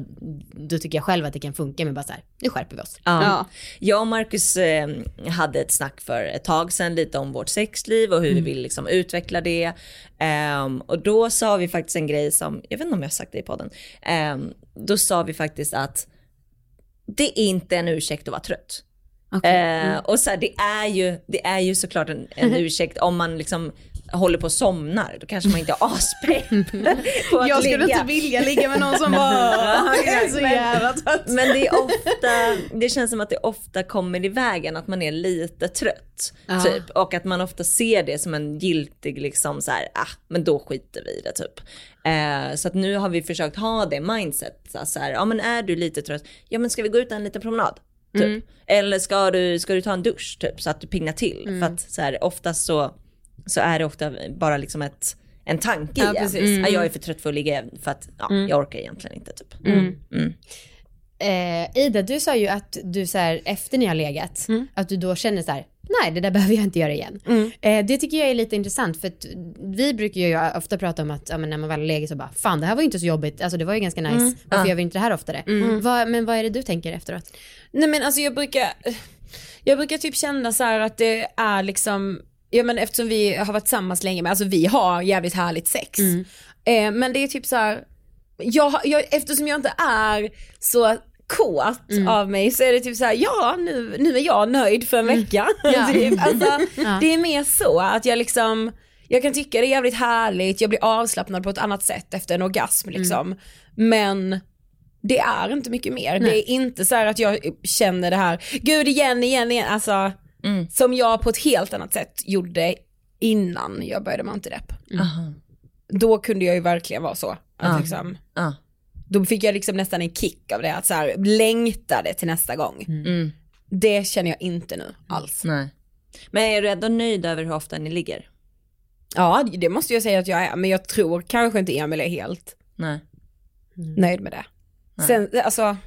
S2: då tycker jag själv att det kan funka med bara så här, nu skärper vi oss.
S3: Ja.
S4: Ja.
S3: Jag och Marcus eh, hade ett snack för ett tag sedan lite om vårt sexliv och hur vi vill liksom utveckla det. Ehm, och då sa vi faktiskt en grej som, jag vet inte om jag har sagt det i podden. Ehm, då sa vi faktiskt att det är inte en ursäkt att vara trött. Eh, och så här, det, är ju, det är ju såklart en, en ursäkt om man liksom håller på och somnar. Då kanske man inte är aspepp på att
S4: Jag skulle
S3: ligga.
S4: inte vilja ligga med någon som bara är så jävla trött.
S3: Men det är ofta, det känns som att det ofta kommer i vägen att man är lite trött.
S2: Ja.
S3: Typ. Och att man ofta ser det som en giltig liksom så här, ah men då skiter vi i det typ. Eh, så att nu har vi försökt ha det mindset. Så så här, ja men är du lite trött, ja men ska vi gå ut en liten promenad? Typ. Eller ska du, ska du ta en dusch typ så att du piggnar till? För att så här, oftast så, så är det ofta bara liksom ett en tanke
S1: Ja,
S3: i en.
S1: precis.
S3: Ja, jag är för trött för att ligga för att ja, jag orkar egentligen inte typ.
S2: Eh, Ida, du sa ju att du så här, efter ni har legat, att du då känner så här, nej det där behöver jag inte göra igen. Eh, det tycker jag är lite intressant för att vi brukar ju ofta prata om att ja, men när man väl legat så bara, fan det här var ju inte så jobbigt, alltså det var ju ganska nice, varför gör vi inte det här oftare? Vad, men vad är det du tänker efteråt?
S1: Nej men alltså jag brukar, jag brukar typ känna så här att det är liksom, ja men eftersom vi har varit tillsammans länge, men alltså vi har jävligt härligt sex. Eh, men det är typ så här, jag, jag, eftersom jag inte är så kåt av mig så är det typ så här, ja nu, nu är jag nöjd för en vecka.
S2: Ja.
S1: typ. alltså,
S2: Ja.
S1: Det är mer så att jag liksom, jag kan tycka det är jävligt härligt, jag blir avslappnad på ett annat sätt efter en orgasm liksom. Men det är inte mycket mer. Det är inte så här att jag känner det här, gud igen, igen, igen, alltså som jag på ett helt annat sätt gjorde innan jag började med antidepp.
S3: Aha.
S1: Då kunde jag ju verkligen vara så. Att
S3: Ja.
S1: liksom,
S3: Ja.
S1: då fick jag liksom nästan en kick av det, att så här, längtade till nästa gång.
S3: Mm.
S1: Det känner jag inte nu alls.
S3: Nej. Men är du ändå nöjd över hur ofta ni ligger?
S1: Ja, det måste jag säga att jag är, men jag tror kanske inte Emil är helt
S3: Nej.
S1: nöjd med det. Sen, alltså,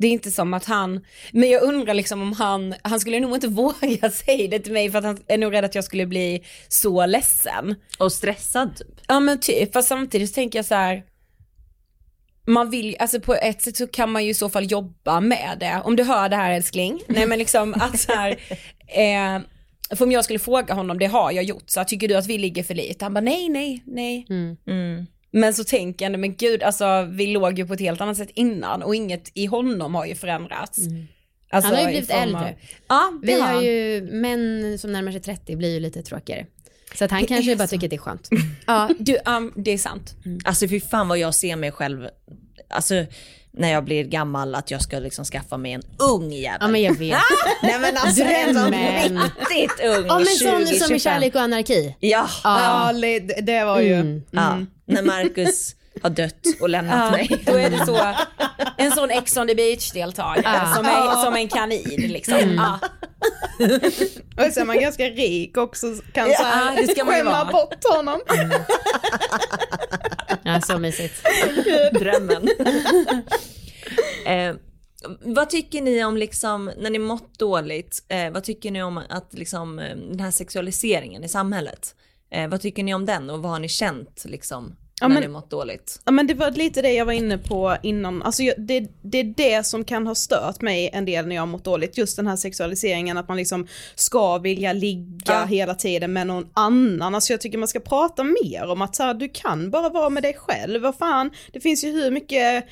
S1: det är inte som att han, men jag undrar liksom om han, han skulle nog inte våga säga det till mig för att han är nog rädd att jag skulle bli så ledsen.
S3: Och stressad typ?
S1: Ja men typ, fast samtidigt så tänker jag så här. man vill, alltså på ett sätt så kan man ju i så fall jobba med det. Om du hör det här älskling. Nej men liksom att så här, eh, för om jag skulle fråga honom, det har jag gjort, så här, tycker du att vi ligger för lite? Han bara nej, nej, nej.
S3: Mm.
S1: Men så tänker jag, men gud, alltså vi låg ju på ett helt annat sätt innan och inget i honom har ju förändrats. Alltså,
S2: Han har ju blivit
S1: form
S2: äldre.
S1: Av, ja, det
S2: Vi
S1: har han.
S2: ju män som närmar sig 30 blir ju lite tråkigare. Så att han kanske
S1: är
S2: bara
S1: så.
S2: tycker att det är skönt.
S1: Ja, du, um, det är sant.
S3: Alltså fy fan vad jag ser mig själv, alltså när jag blir gammal att jag ska liksom skaffa mig en ung jävel.
S2: Ja men jag vet.
S3: Nej men alltså en sån
S2: Drömmen.
S3: riktigt ung,
S2: Ja men sån
S3: 20,
S2: som i
S3: 25.
S2: Kärlek och anarki.
S3: Ja,
S4: Ja, det, det var ju,
S2: Mm.
S3: ja. när Marcus har dött och lämnat
S1: Ja,
S3: mig.
S1: då är det så, en sån Ex on the beach deltagare som, är, som en kanin liksom. Ja.
S4: och så är man ganska rik också, kan
S1: Ja,
S4: så här,
S1: det ska man
S4: skämma
S1: vara.
S4: bort honom.
S2: Ja så mysigt.
S3: Drömmen. eh, vad tycker ni om liksom, när ni mått dåligt, eh, vad tycker ni om att liksom, eh, den här sexualiseringen i samhället? Eh, vad tycker ni om den och vad har ni känt liksom,
S4: Ja,
S3: när
S4: men-
S3: ni mått dåligt?
S4: Ja men det var lite det jag var inne på innan, alltså jag- det, det är det som kan ha stört mig en del när jag har mått dåligt, just den här sexualiseringen att man liksom ska vilja ligga
S1: Ja.
S4: hela tiden med någon annan, alltså jag tycker man ska prata mer om att så här, du kan bara vara med dig själv, vad fan, det finns ju hur mycket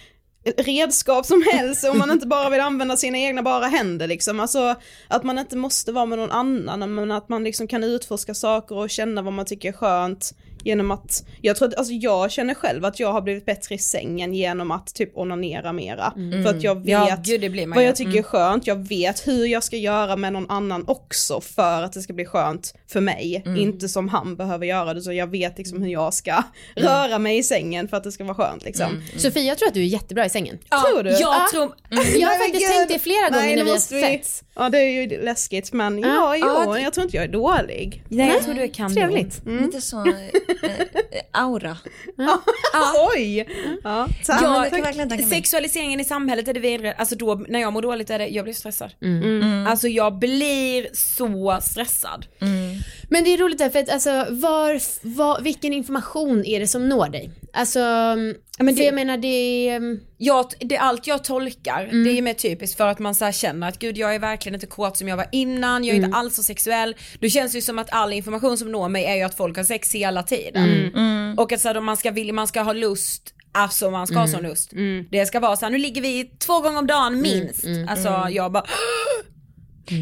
S4: redskap som helst om man inte bara vill använda sina egna bara händer liksom. Alltså att man inte måste vara med någon annan men att man liksom kan utforska saker och känna vad man tycker är skönt genom att, jag tror att, alltså jag känner själv att jag har blivit bättre i sängen genom att typ onanera mera. För att jag vet
S1: Ja, gud, det blir man
S4: vad jag tycker är skönt, jag vet hur jag ska göra med någon annan också för att det ska bli skönt för mig. Inte som han behöver göra det, så jag vet liksom hur jag ska röra mig i sängen för att det ska vara skönt liksom.
S2: Sofia jag tror att du är jättebra i sängen.
S1: Ja,
S4: Tror du?
S1: Jag
S2: Ja.
S1: tror,
S2: Jag har faktiskt tänkt det flera gånger
S4: Nej,
S2: när vi har
S4: vi-
S2: setts.
S4: Ja det är ju läskigt men ja, jo,
S1: ja, det-
S4: jag tror inte jag är dålig.
S1: nej jag tror du kan
S2: Trevligt.
S3: Lite så eh, aura.
S4: Oj! Ja,
S1: Ja,
S3: verkligen tänka mig.
S1: Sexualiseringen i samhället är det vidare, alltså då när jag mår dåligt är det, jag blir stressad.
S2: Mm.
S1: Alltså jag blir så stressad.
S2: Men det är roligt där för att alltså var, var, vilken information är det som når dig? Alltså,
S1: men
S2: för
S1: det-
S2: jag menar det är,
S1: Jag, det, allt jag tolkar,
S2: Mm.
S1: det är mer typiskt för att man så här känner att gud jag är verkligen inte kåt som jag var innan, jag är
S2: Mm.
S1: inte alls så sexuell. Då känns det ju som att all information som når mig är ju att folk har sex hela tiden.
S2: Mm.
S1: Och att så här, man ska, vilja, man ska ha lust, alltså man ska
S2: Mm.
S1: ha sån lust. Det ska vara så här, nu ligger vi två gånger om dagen minst.
S2: Mm.
S1: Alltså jag bara,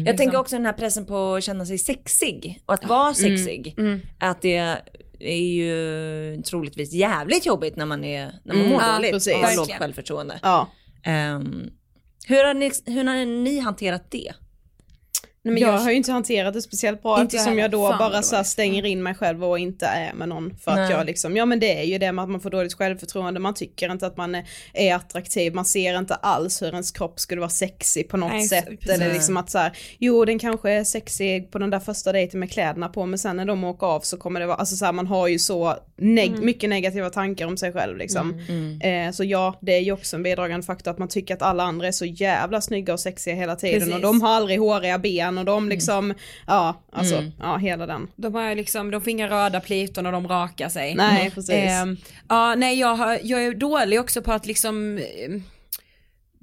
S3: Jag tänker också den här pressen på att känna sig sexig och att vara sexig. Att det är ju troligtvis jävligt jobbigt när man, är, när man mår
S1: Ja,
S3: dåligt
S4: precis.
S3: och har lågt självförtroende.
S4: Ja.
S3: Ehm, hur, har ni, hur har ni hanterat det?
S1: Nej, men
S4: jag,
S1: jag,
S4: har ju inte hanterat det speciellt bra
S1: jag
S4: eftersom jag
S1: heller.
S4: då
S1: Fan,
S4: bara så stänger in mig själv och inte är med någon för att
S3: Nej.
S4: jag liksom, ja men det är ju det med att man får dåligt självförtroende, man tycker inte att man är, är attraktiv, man ser inte alls hur ens kropp skulle vara sexig på något
S1: Nej,
S4: sätt.
S1: precis.
S4: Eller liksom att så här, jo den kanske är sexig på den där första dejten med kläderna på men sen när de åker av så kommer det vara, alltså så här, man har ju så neg-
S1: Mm.
S4: mycket negativa tankar om sig själv liksom. Eh, så ja, det är ju också en bidragande faktor att man tycker att alla andra är så jävla snygga och sexiga hela tiden och
S1: Precis.
S4: de har aldrig håriga ben och de liksom, ja alltså, ja hela den.
S1: de har liksom, de får inga röda pliton och de rakar sig.
S4: Nej precis.
S1: Ehm, ja, nej jag, har, jag är dålig också på att liksom eh,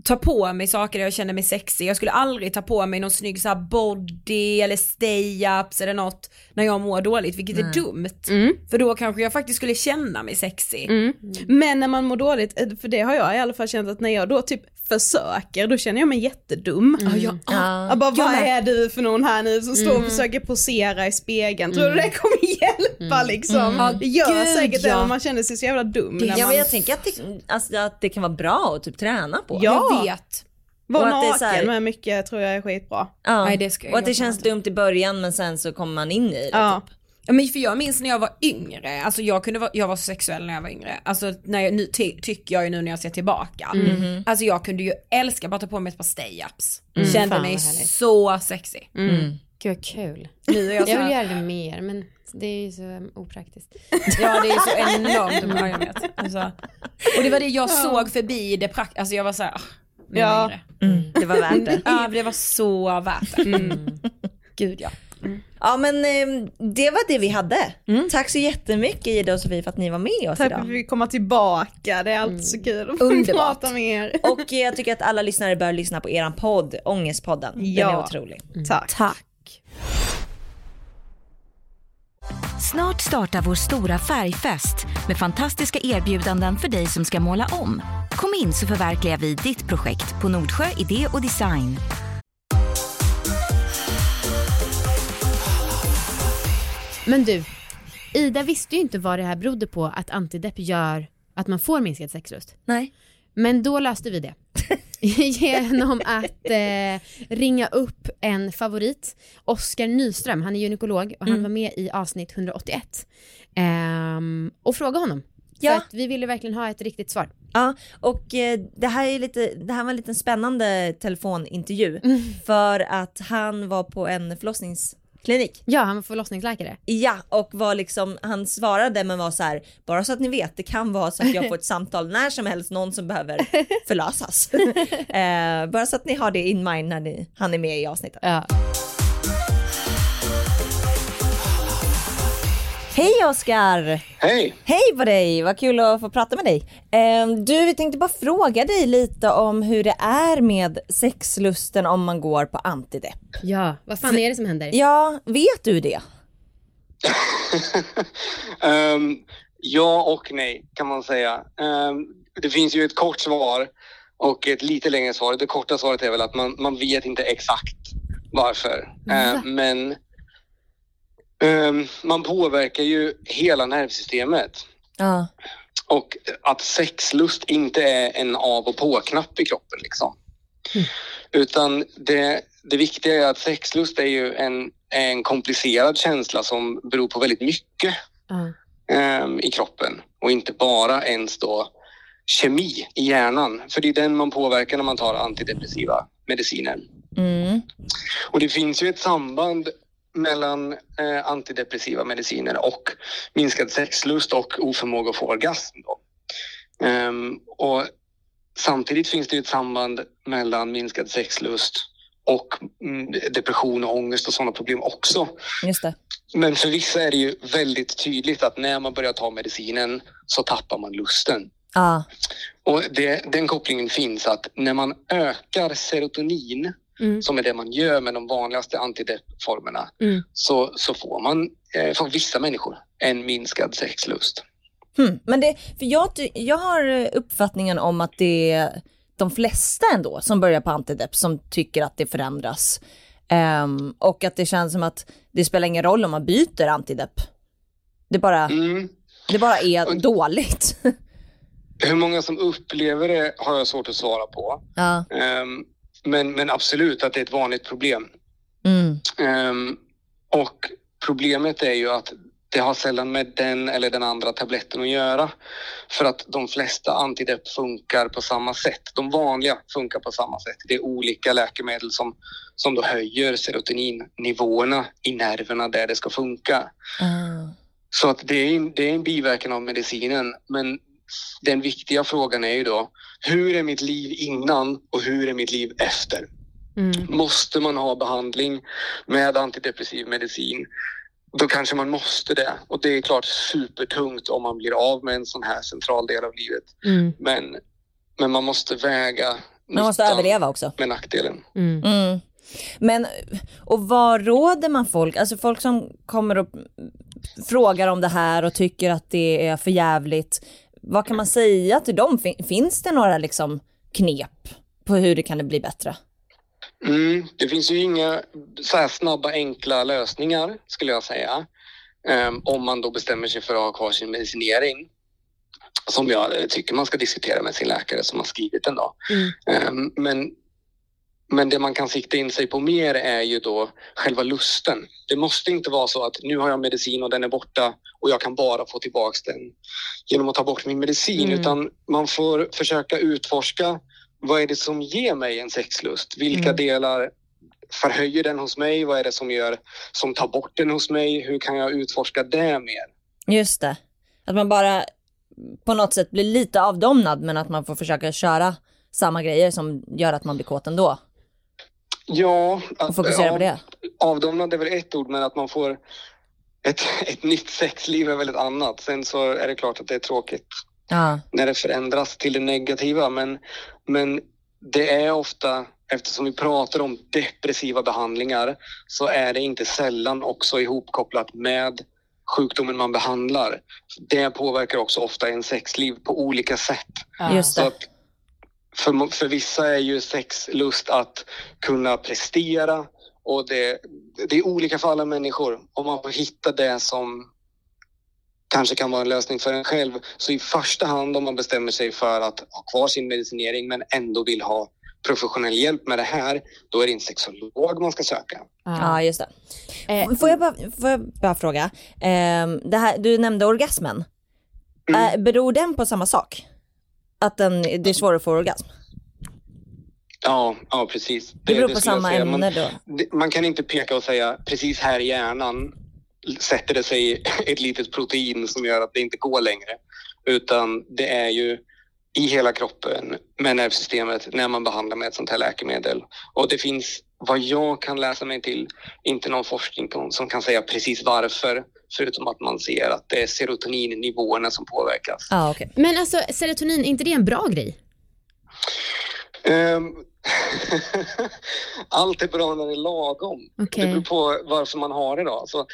S1: ta på mig saker där jag känner mig sexig. Jag skulle aldrig ta på mig någon snygg så body eller stay-ups eller något när jag mår dåligt, vilket är dumt. För då kanske jag faktiskt skulle känna mig sexig.
S4: Men när man mår dåligt, eh, för det har jag i alla fall känt att när jag då typ försöker, då känner jag mig jättedum.
S1: Ja, jag,
S4: Jag bara, vad är du för någon här nu som står och försöker posera i spegeln? Tror du det kommer hjälpa liksom?
S1: Ja,
S4: Det gör
S1: gud,
S4: säkert det,
S1: ja.
S4: men man känner sig så jävla dum. när
S3: Ja,
S4: man,
S3: men jag tänker att det, alltså, att det kan vara bra att typ träna på.
S4: Ja.
S1: Vet.
S4: Vara
S3: och att det är
S4: naken
S3: så här-
S4: med mycket tror jag är skitbra.
S3: Ja.
S1: Nej, det ska jag
S3: och att det känns dumt i början men sen så kommer man in i det.
S4: Ja.
S3: Typ.
S1: Ja, men för jag minns när jag var yngre, alltså jag kunde vara, jag var så sexuell när jag var yngre, alltså när jag, nu ty, tycker jag ju nu när jag ser tillbaka. Alltså jag kunde ju älska bara ta på mig ett par stay-ups. Kände
S2: Fan,
S1: mig
S2: vad härligt.
S1: så sexig.
S2: gud vad kul.
S1: Nu är jag så
S2: Jag vill göra det mer men det är ju så opraktiskt.
S1: ja det är så enormt, jag vet. Alltså, och det var det jag såg förbi det praktiska, alltså jag var såhär,
S4: Ja.
S1: yngre.
S3: Det var värt det.
S1: Ja det var så värt det. Gud ja.
S3: Ja men eh, det var det vi hade. Tack så jättemycket Ida och Sofie för att ni var med oss
S4: Tack för att
S3: idag.
S4: vi fick komma tillbaka, det är alltid så kul att
S3: Underbart.
S4: prata med er.
S3: Och jag tycker att alla lyssnare bör lyssna på eran podd, Ångestpodden. Den är
S4: Ja.
S3: otrolig.
S4: Tack.
S3: Tack.
S5: Snart startar vår stora färgfest med fantastiska erbjudanden för dig som ska måla om. Kom in så förverkligar vi ditt projekt på Nordsjö Idé och Design.
S2: Men du, Ida visste ju inte vad det här berodde på att antidepp gör att man får minskad sexlust.
S3: Nej.
S2: Men då löste vi det. Genom att eh, ringa upp en favorit, Oskar Nyström, han är gynekolog och han var med i avsnitt 181. Ehm, och fråga honom.
S3: Ja.
S2: För att vi ville verkligen ha ett riktigt svar.
S3: Ja, och eh, det här är lite, det här var en liten spännande telefonintervju
S2: Mm.
S3: för att han var på en förlossningsklinik.
S2: Ja, han var förlossningsläkare.
S3: Ja, och var liksom, han svarade men var så här, bara så att ni vet, det kan vara så att jag får ett samtal när som helst, någon som behöver förlösas. eh, bara så att ni har det in mind när ni, han är med i avsnittet.
S2: Ja.
S3: Hej Oskar!
S6: Hej!
S3: Hej på dig, vad kul att få prata med dig. Eh, du, vi tänkte bara fråga dig lite om hur det är med sexlusten om man går på antidepp.
S2: ja, vad fan är det som händer?
S3: Ja, vet du det?
S6: Ehm, ja och nej kan man säga. Ehm, det finns ju ett kort svar och ett lite längre svar. Det korta svaret är väl att man, man vet inte exakt varför. Ehm, men ehm, man påverkar ju hela nervsystemet.
S3: Ja.
S6: Och att sexlust inte är en av och på-knapp i kroppen liksom. Utan det, det viktiga är att sexlust är ju en, en komplicerad känsla som beror på väldigt mycket
S2: Ja.
S6: ehm, i kroppen och inte bara ens då kemi i hjärnan. För det är den man påverkar när man tar antidepressiva mediciner.
S3: Mm.
S6: Och det finns ju ett samband mellan eh, antidepressiva mediciner och minskad sexlust och oförmåga att få orgasm. Ehm, och samtidigt finns det ett samband mellan minskad sexlust och mm, depression och ångest och sådana problem också.
S3: Just det.
S6: Men för vissa är det ju väldigt tydligt att när man börjar ta medicinen så tappar man lusten.
S3: Ja.
S6: Och det, den kopplingen finns att när man ökar serotonin,
S2: Mm.
S6: som är det man gör med de vanligaste antideppformerna,
S2: Mm.
S6: så, så får man, eh, för vissa människor, en minskad sexlust.
S3: Hmm. Men det, för jag, jag har eh, uppfattningen om att det är de flesta ändå som börjar på antidepp som tycker att det förändras. Ehm, och att det känns som att det spelar ingen roll om man byter antidepp. Det bara,
S6: Mm.
S3: det bara är dåligt.
S6: Hur många som upplever det har jag svårt att svara på.
S3: ja.
S6: Ehm, men, men absolut att det är ett vanligt problem.
S3: Mm.
S6: Ehm, och problemet är ju att det har sällan med den eller den andra tabletten att göra. För att de flesta antidepp funkar på samma sätt. De vanliga funkar på samma sätt. Det är olika läkemedel som, som då höjer serotoninnivåerna i nerverna där det ska funka.
S3: Ah.
S6: Så att det är, en, det är en biverkan av medicinen. Men den viktiga frågan är ju då, hur är mitt liv innan och hur är mitt liv efter?
S2: Mm.
S6: Måste man ha behandling med antidepressiv medicin, då kanske man måste det. Och det är klart supertungt om man blir av med en sån här central del av livet.
S2: Mm.
S6: Men, men man måste väga
S3: Man måste överleva också.
S6: med nackdelen.
S2: Mm.
S3: Mm. Men, och vad råder man folk, alltså folk som kommer och frågar om det här och tycker att det är för jävligt. Vad kan man säga till dem? Fin- Finns det några liksom knep på hur det kan bli bättre?
S6: Mm, det finns ju inga så här snabba enkla lösningar skulle jag säga. Ehm, om man då bestämmer sig för att ha kvar sin medicinering. Som jag tycker man ska diskutera med sin läkare som har skrivit den då.
S2: Mm.
S6: Ehm, men, men det man kan sikta in sig på mer är ju då själva lusten. Det måste inte vara så att nu har jag medicin och den är borta och jag kan bara få tillbaks den genom att ta bort min medicin.
S2: Mm.
S6: Utan man får försöka utforska vad är det som ger mig en sexlust? Vilka
S2: Mm.
S6: delar förhöjer den hos mig? Vad är det som gör som tar bort den hos mig? Hur kan jag utforska det mer?
S3: Just det. Att man bara på något sätt blir lite avdomnad men att man får försöka köra samma grejer som gör att man blir kåt ändå.
S6: Ja,
S3: Och fokusera
S6: ja,
S3: på det.
S6: avdomnad är väl ett ord, men att man får ett, ett nytt sexliv är väl ett annat. Sen så är det klart att det är tråkigt
S3: Ja.
S6: när det förändras till det negativa. Men, men det är ofta, eftersom vi pratar om depressiva behandlingar, så är det inte sällan också ihopkopplat med sjukdomen man behandlar. Det påverkar också ofta en sexliv på olika sätt.
S3: Just
S6: Så att för, för vissa är ju sexlust att kunna prestera och det, det är olika för alla människor. Om man får hitta det som kanske kan vara en lösning för en själv. Så i första hand om man bestämmer sig för att ha kvar sin medicinering men ändå vill ha professionell hjälp med det här, då är det en sexolog man ska söka.
S3: Ja, just det.
S2: Eh,
S3: Får jag bara, får jag bara fråga, Ehm, det här, du nämnde orgasmen.
S6: Mm.
S3: Eh, beror den på samma sak? Att den, det är svårare att få orgasm?
S6: Ja, ja precis.
S3: Det beror på
S6: jag
S3: samma ämne
S6: Man,
S3: då?
S6: det- man kan inte peka och säga precis här i hjärnan sätter det sig ett litet protein som gör att det inte går längre. Utan det är ju i hela kroppen med nervsystemet när man behandlar med ett sånt här läkemedel. Och det finns, vad jag kan läsa mig till, inte någon forskning som kan säga precis varför. Förutom att man ser att det är serotoninnivåerna som påverkas.
S3: Ja, okej.
S2: Men alltså serotonin, är inte det en bra grej?
S6: Ehm, Allt är bra när det är lagom.
S2: Okej.
S6: Det beror på varför man har det. Då. Alltså,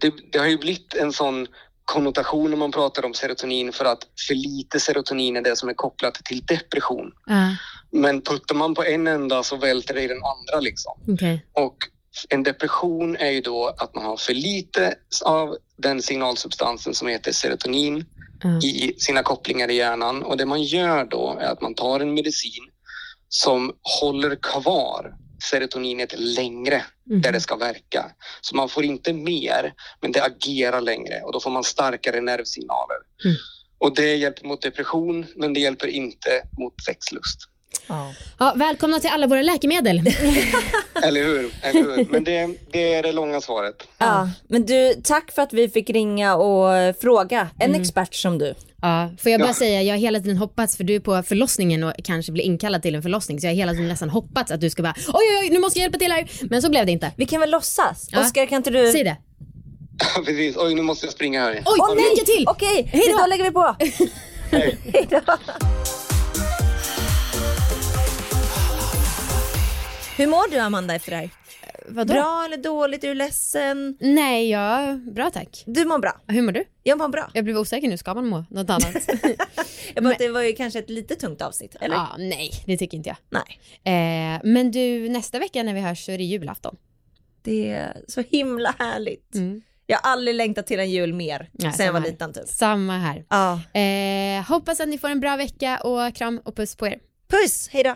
S6: det, det har ju blivit en sån konnotation när man pratar om serotonin för att för lite serotonin är det som är kopplat till depression.
S2: Ja,
S6: Men puttar man på en ända så välter det i den andra. Liksom.
S2: okej.
S6: Och en depression är ju då att man har för lite av den signalsubstansen som heter serotonin
S2: Ja.
S6: i sina kopplingar i hjärnan. Och det man gör då är att man tar en medicin som håller kvar serotoninet längre
S2: Mhm.
S6: där det ska verka. Så man får inte mer, men det agerar längre och då får man starkare nervsignaler.
S2: Mm.
S6: Och det hjälper mot depression, men det hjälper inte mot sexlust.
S3: Ja.
S2: Ja, välkomna till alla våra läkemedel.
S6: Eller hur? Eller hur? Men det, det är det långa svaret.
S3: ja, men du, tack för att vi fick ringa och fråga en
S2: Mm.
S3: expert som du.
S2: Ja, får jag bara
S6: Ja.
S2: säga, jag har hela tiden hoppats, för du är på förlossningen och kanske blir inkallad till en förlossning, så jag har hela tiden nästan hoppats att du ska bara oj, oj, oj, nu måste jag hjälpa till här. Men så blev det inte.
S3: Vi kan väl låtsas?
S2: Ja.
S3: Oskar, kan inte du?
S2: Säg det.
S6: Precis. Oj, nu måste jag springa här.
S2: Oj,
S3: Åh, nej!
S2: lycka till!
S3: Okej,
S2: Hej då!
S3: lägger vi på. Hej då. Hur mår du Amanda efter det här?
S2: Vadå?
S3: Bra eller dåligt? Är du ledsen?
S2: Nej, ja, bra tack.
S3: Du mår bra.
S2: Hur mår du?
S3: Jag mår bra.
S2: Jag blev osäker nu, ska man må något annat?
S3: Jag bara, det var ju kanske ett lite tungt avsnitt, eller?
S2: ja, nej, det tycker inte jag.
S3: Nej.
S2: Eh, men du, nästa vecka när vi hörs så är det julafton.
S3: Det är så himla härligt.
S2: Mm.
S3: Jag har aldrig längtat till en jul mer
S2: Ja,
S3: sen jag var
S2: här.
S3: liten typ.
S2: Samma här.
S3: Ja.
S2: Eh, hoppas att ni får en bra vecka och kram och puss på er.
S3: Puss, hej då.